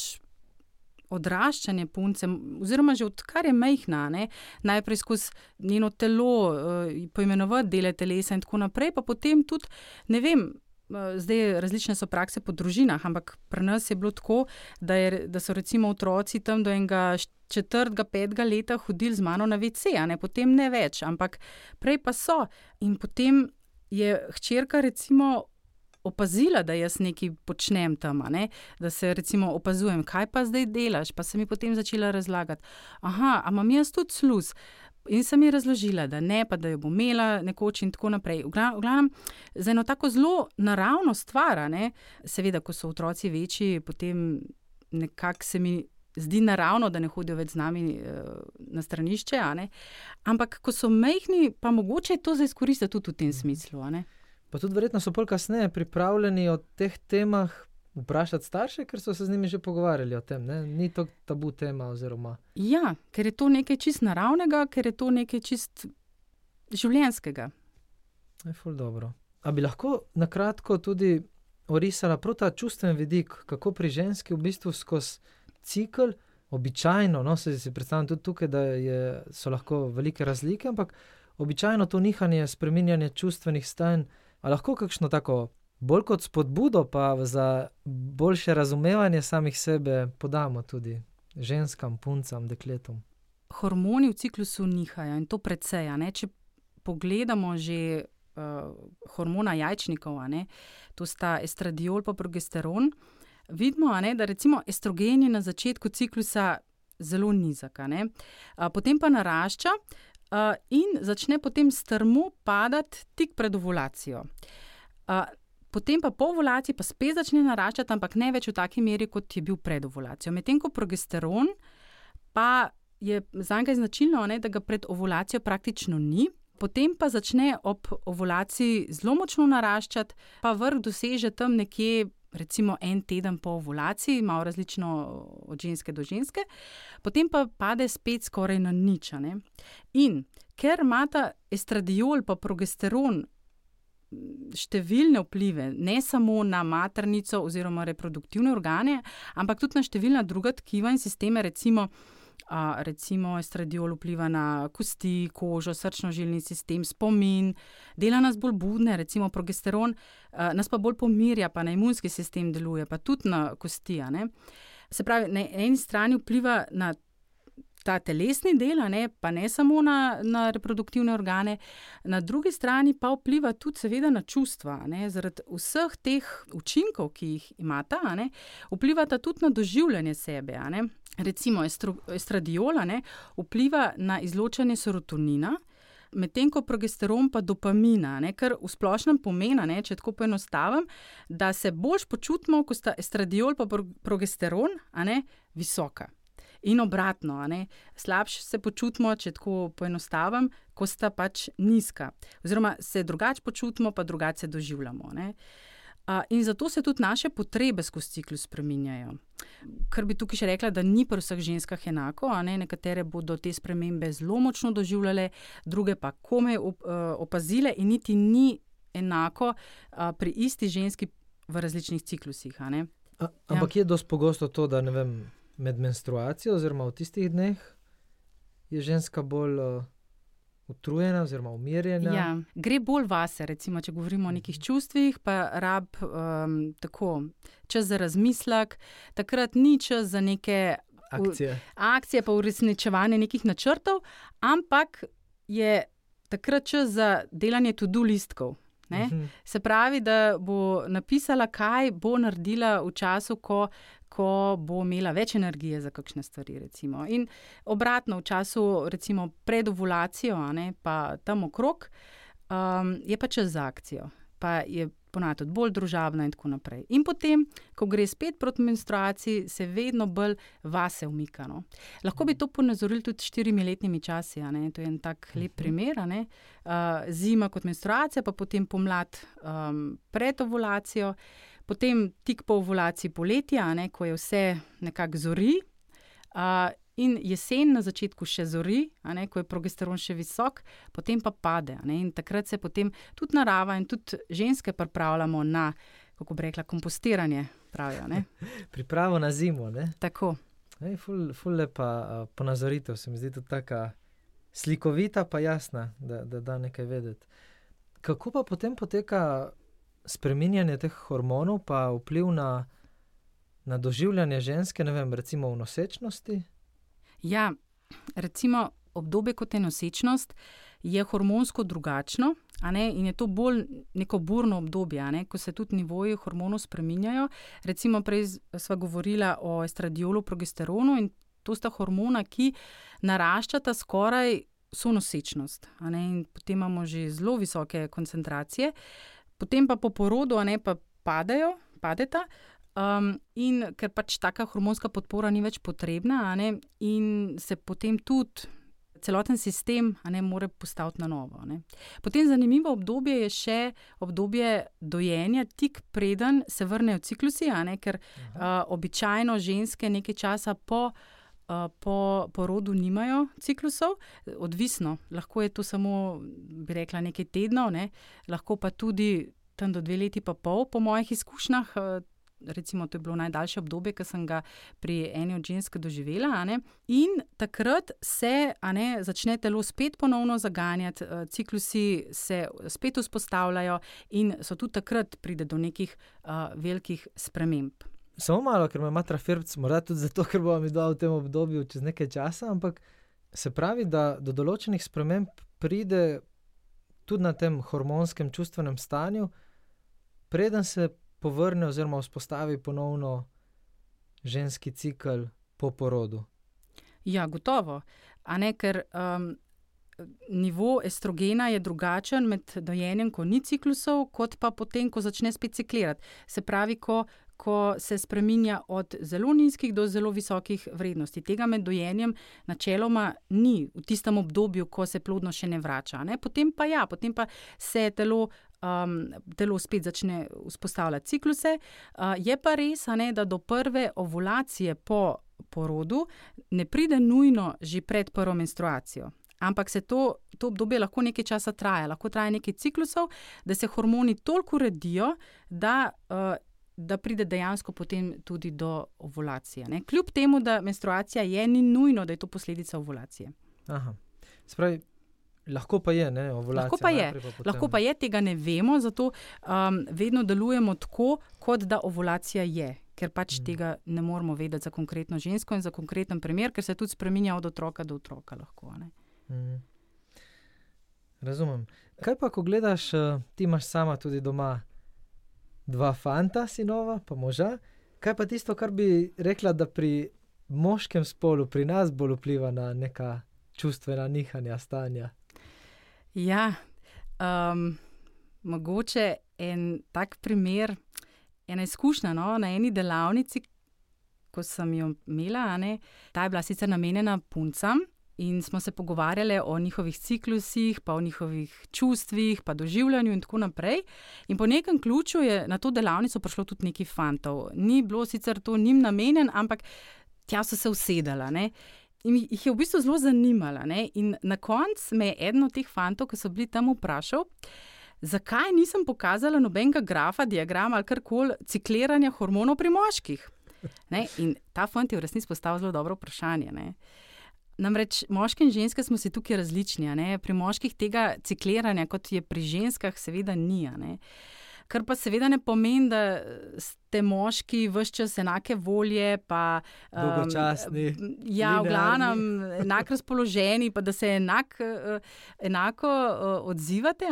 Odraščanje punce, oziroma že odkar je mehna, ne? najprej skozi njeno telo, uh, poimenovati dele telesa, in tako naprej, pa potem tudi, ne vem, zdaj različne so prakse po družinah, ampak pri nas je bilo tako, da, je, da so recimo otroci tam do enega četrtega, petega leta hodili z mano na VC, ne potem ne več, ampak prej pa so. In potem je hčerka, recimo, opazila, da jaz nekaj počnem tam, ne? da se recimo opazujem, kaj pa zdaj delaš, pa sem ji potem začela razlagati. Aha, a imam jaz tudi sluz. In sem ji razložila, da ne, pa da jo bom imela nekoč in tako naprej. V glavnem, za eno tako zelo naravno stvar, ne? seveda, ko so otroci večji, potem nekako se mi zdi naravno, da ne hodijo več z nami na stranišče. Ampak, ko so mehni, pa mogoče je to za izkoristiti tudi v tem smislu. Pa tudi verjetno so pol kasneje pripravljeni o teh temah vprašati starše, ker so se z njimi že pogovarjali o tem. Ne? Ni to tabu tema. Oziroma... Ja, ker je to nekaj čist naravnega, ker je to nekaj čist življenskega. Je ful dobro. A bi lahko na kratko tudi orisala prav ta čustven vidik, kako pri ženski v bistvu skozi cikel, običajno, no, se si predstavljam tudi tukaj, da je, so lahko velike razlike, ampak običajno to nihanje, spreminjanje čustvenih stanj, a lahko kakšno tako, bolj kot spodbudo, pa za boljše razumevanje samih sebe podamo tudi ženskam, puncam, dekletom. Hormoni v ciklusu nihajo in to precej. Če pogledamo že uh, hormona jajčnikov, to sta estradiol in progesteron vidimo, ne, da recimo estrogen je na začetku ciklusa zelo nizek, uh, potem pa narašča uh, in začne potem strmo padati tik pred ovulacijo. Uh, potem pa po ovulaciji pa spet začne naraščati, ampak ne več v taki meri, kot je bil pred ovulacijo. Medtem ko progesteron pa je za njega značilno, ne, da ga pred ovulacijo praktično ni. Potem pa začne ob ovulaciji zelo močno naraščati, pa vrh doseže tam nekje recimo en teden po ovulaciji, malo različno od ženske do ženske, potem pa pade spet skoraj na nič. In ker imata estradiol in progesteron številne vplive, ne samo na maternico oziroma reproduktivne organe, ampak tudi na številna druga tkiva in sisteme, recimo recimo estradiol vpliva na kosti, kožo, srčno-žilni sistem, spomin, dela nas bolj budne, recimo progesteron, nas pa bolj pomirja, pa na imunski sistem deluje, pa tudi na kosti. Se pravi, na eni strani vpliva na ta telesni del, ne, pa ne samo na, na reproduktivne organe, na drugi strani pa vpliva tudi, seveda, na čustva. Ne, zaradi vseh teh učinkov, ki jih imata, ne, vplivata tudi na doživljanje sebe. Recimo, estradiola ne, vpliva na izločanje serotonina. Medtem ko progesteron pa dopamina, ne, kar v splošnem pomeni, ne, če tako poenostavim, da se bolj počutimo, ko sta estradiol in progesteron ne, visoka. In obratno, slabše se počutimo, če tako poenostavim, ko sta pač nizka. Oziroma se drugače počutimo, pa drugače doživljamo. Ne? In zato se tudi naše potrebe skozi ciklus spreminjajo. Kar bi tukaj še rekla, da ni pri vseh ženskah enako, ne? nekatere bodo te spremembe zelo močno doživljale, druge pa komaj opazile, in niti ni enako pri isti ženski v različnih ciklusih. A, ampak ja. je dosti pogosto to, da ne vem med menstruacijo, oziroma v tistih dneh, je ženska bolj uh, utrujena, oziroma umirjena. Ja, gre bolj vase, recimo, če govorimo o nekih čustvih, pa rab um, tako čas za razmislek, takrat ni čas za neke akcije. akcije, pa uresničevanje nekih načrtov, ampak je takrat čas za delanje tudi listkov. Uh mhm. -huh. Se pravi, da bo napisala, kaj bo naredila v času, ko, ko bo imela več energije za kakšne stvari. Recimo. In obratno, v času recimo, pred ovulacijo, ne, pa tam okrog, um, je pa čas za akcijo. Pa je ponavadi tudi bolj družabna, in tako naprej. In potem, ko gre spet proti menstruaciji, se vedno bolj vase umikano. Lahko bi to ponazorili tudi s štirimi letnimi časi. To je en tak lep mhm. primer. Uh, zima kot menstruacija, pa potem pomlad um, pred ovulacijo potem tik po ovulaciji poletja, ne, ko je vse nekako zori, in jesen na začetku še zori, ne, ko je progesteron še visok, potem pa pade. Ne, in takrat se potem tudi narava in tudi ženske pripravljamo na, kako bi rekla, kompostiranje. Pravijo, Pripravo na zimo. Ne? Tako. Ej, ful, ful lepa ponazoritev, se mi zdi tudi tako slikovita, pa jasna, da, da da nekaj vedeti. Kako pa potem poteka spreminjanje teh hormonov, pa vpliv na, na doživljanje ženske, ne vem, recimo v nosečnosti? Ja, recimo obdobje kot je nosečnost, je hormonsko drugačno. In je to bolj neko burno obdobje, ne, ko se tudi nivoji hormonov spreminjajo. Recimo, prej smo govorili o estradiolu, progesteronu in to sta hormona, ki naraščata skoraj vso nosečnost. Potem imamo že zelo visoke koncentracije, potem pa po porodu, ne pa padejo, padeta. Um, in ker pač taka hormonska podpora ni več potrebna, ne, in se potem tudi celoten sistem ne more postaviti na novo. Ne. Potem zanimivo obdobje je še obdobje dojenja, tik preden se vrnejo ciklusi, ne, ker uh, običajno ženske nekaj časa po. Uh, po porodu nimajo ciklusov, odvisno, lahko je to samo, bi rekla, nekaj tednov, ne? lahko pa tudi tam do dve leti, pa pol, po mojih izkušnjah, uh, recimo, to je bilo najdaljše obdobje, ki sem ga pri eni od žensk doživela. In takrat se ne, začne telo spet ponovno zaganjati, eh, ciklusi se spet vzpostavljajo, in so tudi takrat pride do nekih velikih sprememb. Samo malo, ker me ima trafirc, morda tudi zato, ker bomo mi dali v tem obdobju čez nekaj časa, ampak se pravi, da do določenih sprememb pride tudi na tem hormonskem čustvenem stanju, preden se povrne oziroma vzpostavi ponovno ženski cikl po porodu. Ja, gotovo. Ne, ker um, nivo estrogena je drugačen med dojenjem, ko ni ciklusov, kot pa potem, ko začne spet ciklirati. Se pravi, ko, ko se spremenja od zelo nizkih do zelo visokih vrednosti. Tega med dojenjem načeloma ni v tistem obdobju, ko se plodno še ne vrača. Ne. Potem pa ja, potem pa se telo um, telo spet začne vzpostavljati cikluse. Uh, je pa res, ne, da do prve ovulacije po porodu ne pride nujno že pred prvo menstruacijo. Ampak se to, to obdobje lahko nekaj časa traja, lahko traja nekaj ciklusov, da se hormoni toliko uredijo, da, uh, da pride dejansko potem tudi do ovulacije. Ne? Kljub temu, da menstruacija je, ni nujno, da je to posledica ovulacije. Aha. Spravi, Lahko pa je, ne, lahko pa je. Pa lahko pa je, tega ne vemo, zato um, vedno delujemo tako, kot da ovulacija je, ker pač mm. tega ne moramo vedeti za konkretno žensko in za konkreten primer, ker se tudi spremenja od otroka do otroka. Lahko, mm. Razumem. Kaj pa, ko gledaš, uh, ti imaš sama tudi doma dva fanta, sinova, pa moža. Kaj pa tisto, kar bi rekla, da pri moškem spolu, pri nas bolj vpliva na neka čustvena nihanja, stanja? Ja, um, mogoče en tak primer, ena izkušnja no, na eni delavnici, ko sem jo imela, ne, ta je bila sicer namenjena puncam. In smo se pogovarjali o njihovih ciklusih, pa o njihovih čustvih, pa doživljanju, in tako naprej. In po nekem ključu je na to delavnico prišlo tudi nekaj fantov. Ni bilo sicer to njim namenjen, ampak tja so se usedali. In jih je v bistvu zelo zanimala. Ne? In na koncu me je eden od teh fantov, ki so bili tam, vprašal, zakaj nisem pokazala nobenega grafa, diagrama ali karkoli cikliranja hormonov pri moških. Ne? In ta fant je v resnici postavil zelo dobro vprašanje. Ne? Namreč moški in ženske smo si tukaj različni. Pri moških tega cikliranja, kot je pri ženskah, seveda ni. Kar pa seveda ne pomeni, da ste moški vse čas enake volje, pa dolgočasni. Um, ja, v glavnem enako razpoloženi, pa da se enak, enako odzivate.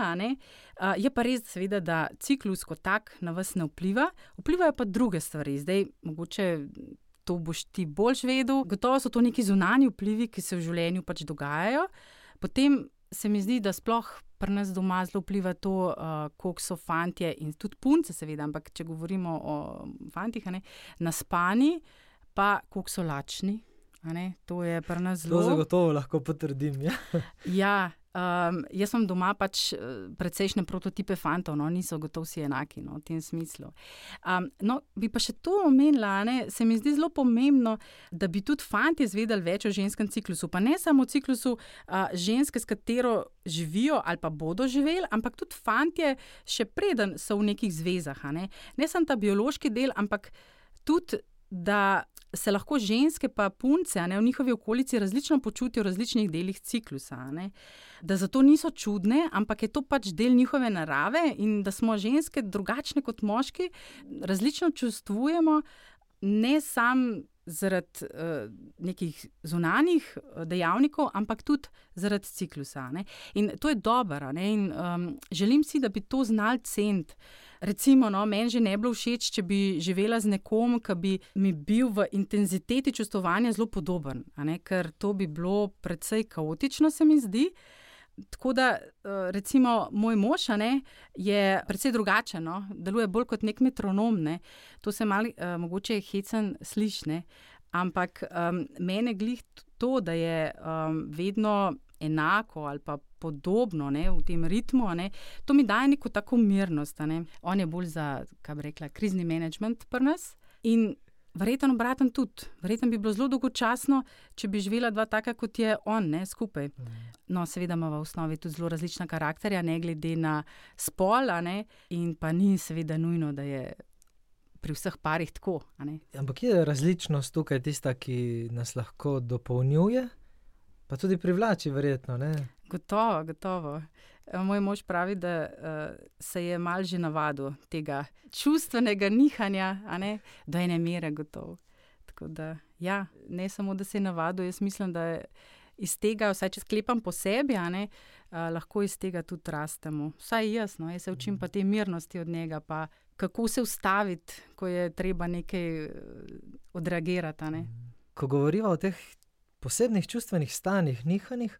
Je pa res, seveda, da ciklus kot tak na vas ne vpliva, vplivajo pa druge stvari. Zdaj, mogoče. To boš ti boljš vedel. Gotovo so to neki zunani vplivi, ki se v življenju pač dogajajo. Potem se mi zdi, da sploh pri nas doma zelo vpliva to, uh, koliko so fanti in tudi punce, seveda, ampak če govorimo o fantih, ne, na spani, pa koliko so lačni. To je pri nas zelo. To zagotovo lahko potrdim. Ja. ja, Um, jaz sem doma pač eh, precejšnje prototipe fantov, no, niso gotovo vsi enaki no, v tem smislu. Um, no, bi pa še to omenila, ne, se mi zdi zelo pomembno, da bi tudi fanti izvedeli več o ženskem ciklusu. Pa ne samo o ciklusu uh, ženske, s katero živijo ali pa bodo živeli, ampak tudi fanti, še preden so v nekih zvezah. Ne, ne samo ta biološki del, ampak tudi da se lahko ženske pa punce ne, v njihovi okolici različno počutijo v različnih delih ciklusa. Ne. Da zato niso čudne, ampak je to pač del njihove narave in da smo ženske drugačne kot moški, različno čustvujemo, ne samo zaradi uh, nekih zunanjih uh, dejavnikov, ampak tudi zaradi ciklusa. Ne? In to je dobro. Um, želim si, da bi to znal cent. Recimo, no, meni že ne bi bilo všeč, če bi živela z nekom, ki bi mi bil v intenziteti čustovanja zelo podoben, ker to bi bilo precej kaotično, se mi zdi. Tako da, eh, recimo, moj mož ne, je precej drugačen, no? deluje bolj kot nek metronom. Ne? To se malo, uh, mogoče hecen sliši, ampak um, meni glih to, da je um, vedno enako ali pa podobno ne, v tem ritmu, ne, to mi daje neko tako mirnost. Ne? On je bolj za, kaj bi rekla, krizni management pri nas. In Verjeten obraten tudi. Verjeten bi bilo zelo dolgočasno, če bi živela dva taka, kot je on, ne skupaj. No, seveda ima v osnovi tudi zelo različna karakterja, ne glede na spol, ne? in pa ni seveda nujno, da je pri vseh parih tako. Ampak je različnost tukaj tista, ki nas lahko dopolnjuje, pa tudi privlači, verjetno. Ne? Gotovo, gotovo. Eh, moj mož pravi, da uh, se je mal že navadil tega čustvenega nihanja, do ene mere gotovo. Tako da, ja, ne samo, da se je navadil, jaz mislim, da iz tega, vsaj če sklepam po sebi, ne, uh, lahko iz tega tudi rastemo. Vsaj jasno, jaz se učim pa te mirnosti od njega, pa kako se ustaviti, ko je treba nekaj odreagirati. Ne. Ko govorimo o teh posebnih čustvenih stanjih, nihanjih,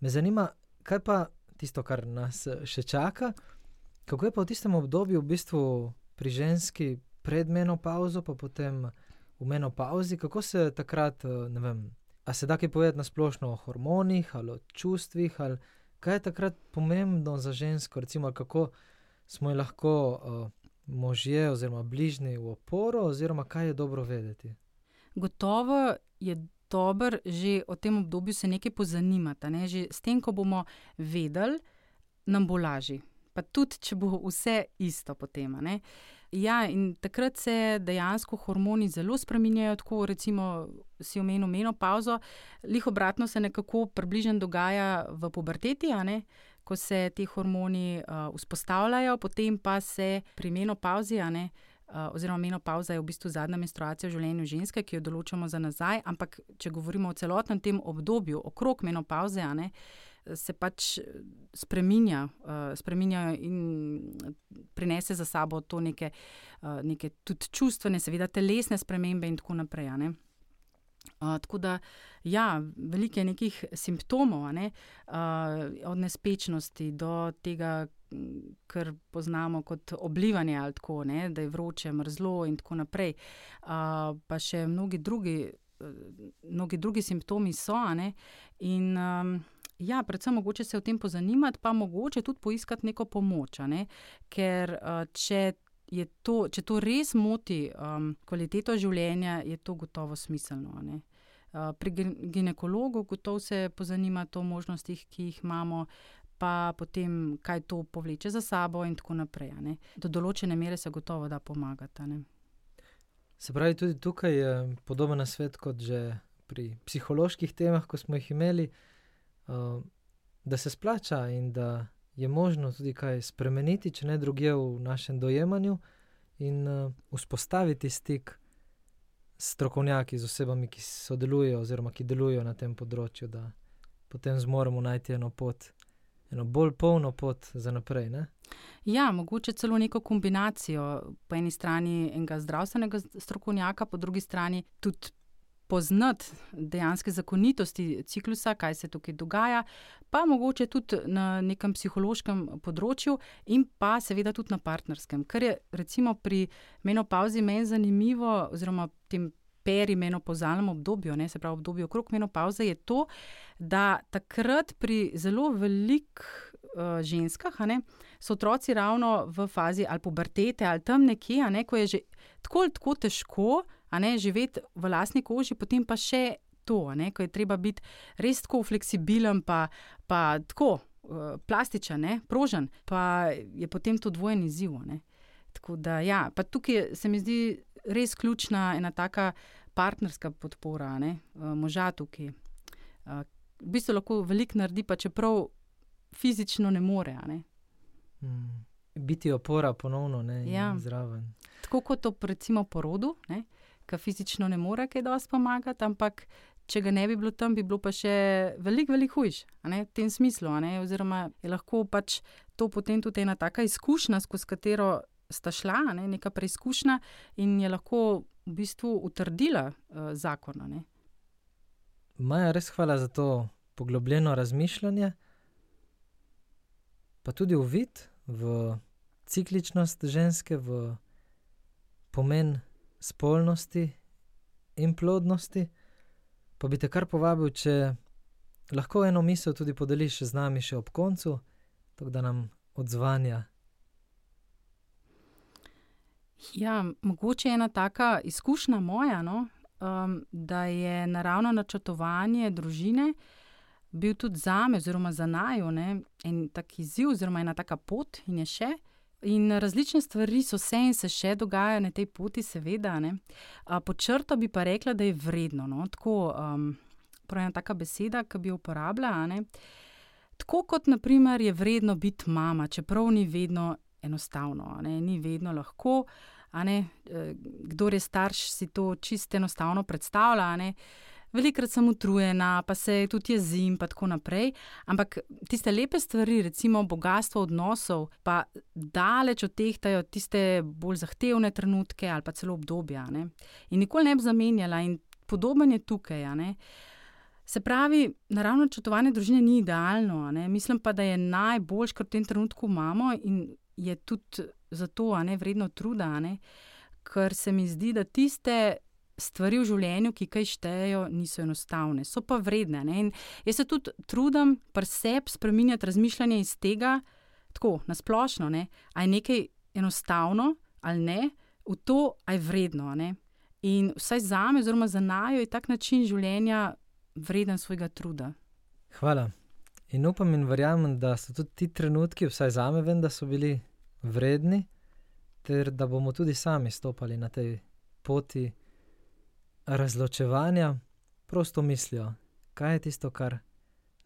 me zanima, kaj pa tisto, kar nas eh, še čaka. Kako je pa v tistem obdobju, v bistvu pri ženski, pred menopauzo, pa potem v menopauzi, kako se takrat, eh, ne vem, a se da kaj povedati na splošno o hormonih ali o čustvih, ali kaj je takrat pomembno za žensko, recimo, kako smo ji lahko uh, možje oziroma bližnji v oporo, oziroma kaj je dobro vedeti. Gotovo je dobro že o tem obdobju se nekaj pozanimati. Ne? Že s tem, ko bomo vedeli, nam bo lažje. Pa tudi, če bo vse isto potem. Ja, in takrat se dejansko hormoni zelo spremenjajo, tako recimo si omenil menopauzo, lih obratno se nekako približno dogaja v puberteti, ko se ti hormoni uh, vzpostavljajo, potem pa se pri menopauzi, uh, Eh, oziroma menopauza je v bistvu zadnja menstruacija v življenju ženske, ki jo določamo za nazaj. Ampak, če govorimo o celotnem tem obdobju, okrog menopauze, ne, se pač eh, spreminja, uh, spreminja in prinese za sabo to neke, neke tudi čustvene, seveda telesne spremembe in tako naprej. Uh, tako da, ja, veliko je nekih simptomov, ne, uh, od nespečnosti do tega, kar poznamo kot oblivanje, ali tako, ne, da je vroče, mrzlo in tako naprej. Uh, pa še mnogi drugi, mnogi drugi simptomi so. Ne, in, um, ja, predvsem mogoče se o tem pozanimati, pa mogoče tudi poiskati neko pomoč. Ne, ker uh, če. To, če to res moti um, kvaliteto življenja, je to gotovo smiselno. Uh, pri ginekologu gotovo se pozanimati o možnostih, ki jih imamo, pa potem, kaj to povleče za sabo, in tako naprej. Do določene mere se gotovo da pomagati. Se pravi, tudi tukaj je podoben svet kot že pri psiholoških temah, ko smo jih imeli, uh, da se splača in da je možno tudi kaj spremeniti, če ne drugje v našem dojemanju, in uh, vzpostaviti stik s strokovnjaki, z osebami, ki sodelujejo oziroma ki delujejo na tem področju, da potem zmoremo najti eno pot eno bolj polno pot za naprej. Ne? Ja, mogoče celo neko kombinacijo. Po eni strani enega zdravstvenega strokovnjaka, po drugi strani tudi poznati dejanske zakonitosti ciklusa, kaj se tukaj dogaja, pa mogoče tudi na nekem psihološkem področju, in pa seveda tudi na partnerskem. Kar je recimo pri menopauzi meni zanimivo, oziroma tem perimenopozalnem obdobju, ne, se pravi obdobju okrog menopauze, je to, da takrat pri zelo velikih uh, ženskah ne, so otroci ravno v fazi ali pubertete ali tam nekje, ne, ko je že tako ali tako težko ne, živeti v lastni koži, potem pa še to, ne, ko je treba biti res tako fleksibilen, pa, pa tako uh, plastičen, ne, prožen, pa je potem to dvojen izziv. Tako da, ja, pa tukaj se mi zdi res ključna ena taka partnerska podpora, ne, eh, moža tukaj. Eh, v bistvu lahko veliko naredi, pa čeprav fizično ne more. Ne. Mm. Biti opora ponovno ne, ja. zraven. Tako kot to, recimo, porodu, ne, ki fizično ne more kaj dosti pomagati, ampak če ga ne bi bilo tam, bi bilo pa še veliko, veliko hujš, v tem smislu. Oziroma je lahko pač to potem tudi ena taka izkušnja, skozi katero sta šla, ne? neka preizkušnja in je lahko v bistvu utrdila uh, zakon. Maja, res hvala za to poglobljeno razmišljanje, pa tudi uvid v cikličnost ženske, v pomen spolnosti in plodnosti. Pa bi te kar povabil, če lahko eno misel tudi podeliš z nami še ob koncu, tako da nam odzvanja. Ja, mogoče ena taka izkušnja moja, no? um, da je naravno načrtovanje družine bil tudi za me, oziroma za najo, en tak izziv, oziroma ena taka pot in je še. In različne stvari so se in se še dogajajo na tej poti, seveda. Po črto bi pa rekla, da je vredno. No? Tako, um, pravi ena taka beseda, ki bi jo uporabljala. Tako kot naprimer, je vredno biti mama, čeprav ni vedno enostavno, ni vedno lahko. E, kdo je starš, si to čisto enostavno predstavlja. Velikrat sem utrujena, pa se tudi jezim, in tako naprej. Ampak tiste lepe stvari, recimo bogatstvo odnosov, pa daleč od teh tajo tiste bolj zahtevne trenutke ali pa celo obdobja. Ne? In nikoli ne bi zamenjala, in podoben je tukaj. Se pravi, naravno čutovanje družine ni idealno, mislim pa, da je najboljš, kar v tem trenutku imamo in je tudi zato ne, vredno truda, ne, ker se mi zdi, da tiste stvari v življenju, ki kaj štejejo, niso enostavne, so pa vredne. Ne, in jaz se tudi trudim pri sebi spremenjati razmišljanje iz tega, tako nasplošno, ne, ali je nekaj enostavno ali ne, v to, ali je vredno. Ne. In vsaj za me, oziroma za najo, je tak način življenja vreden svojega truda. Hvala. In upam in verjamem, da so tudi ti trenutki, vsaj za me, vem, da so bili vredni, ter da bomo tudi sami stopili na tej poti razločevanja, prosto mislijo, kaj je tisto, kar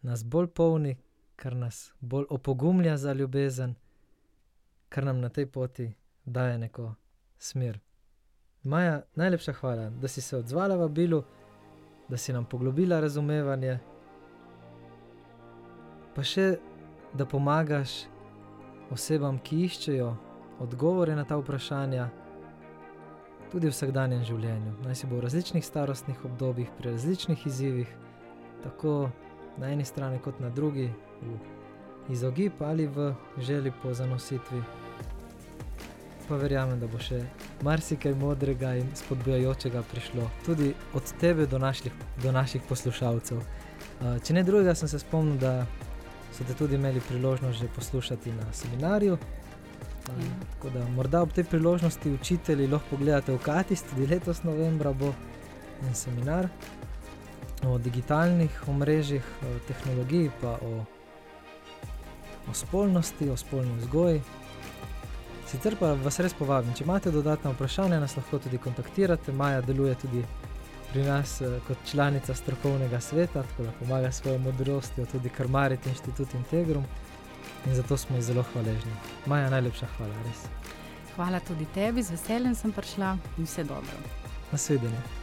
nas bolj polni, kar nas bolj opogumlja za ljubezen, kar nam na tej poti daje neko smer. Maja, najlepša hvala, da si se odzvala v Bilu, da si nam poglobila razumevanje, pa še da pomagaš osebam, ki iščejo odgovore na ta vprašanja, tudi v vsakdanjem življenju. Naj si bo v različnih starostnih obdobjih, pri različnih izzivih, tako na eni strani kot na drugi, v izogib ali v želji po zanositvi. Pa verjamem, da bo še marsikaj modrega in spodbujajočega prišlo tudi od tebe do naših, do naših poslušalcev. Če ne drugega, sem se spomnil, da so te tudi imeli priložnost že poslušati na seminarju. Um, tako da morda ob tej priložnosti učitelji lahko pogledate v Katis, tudi letos novembra bo en seminar o digitalnih omrežjih, o tehnologiji, pa o, o spolnosti, o spolni vzgoji. Sicer pa vas res povabim, če imate dodatna vprašanja, nas lahko tudi kontaktirate. Maja deluje tudi pri nas eh, kot članica strokovnega sveta, tako da pomaga s svojo modrostjo tudi Karmarit Institut Integrum in zato smo ji zelo hvaležni. Maja, najlepša hvala, res. Hvala tudi tebi, z veseljem sem prišla in vse dobro. Nasvidenje.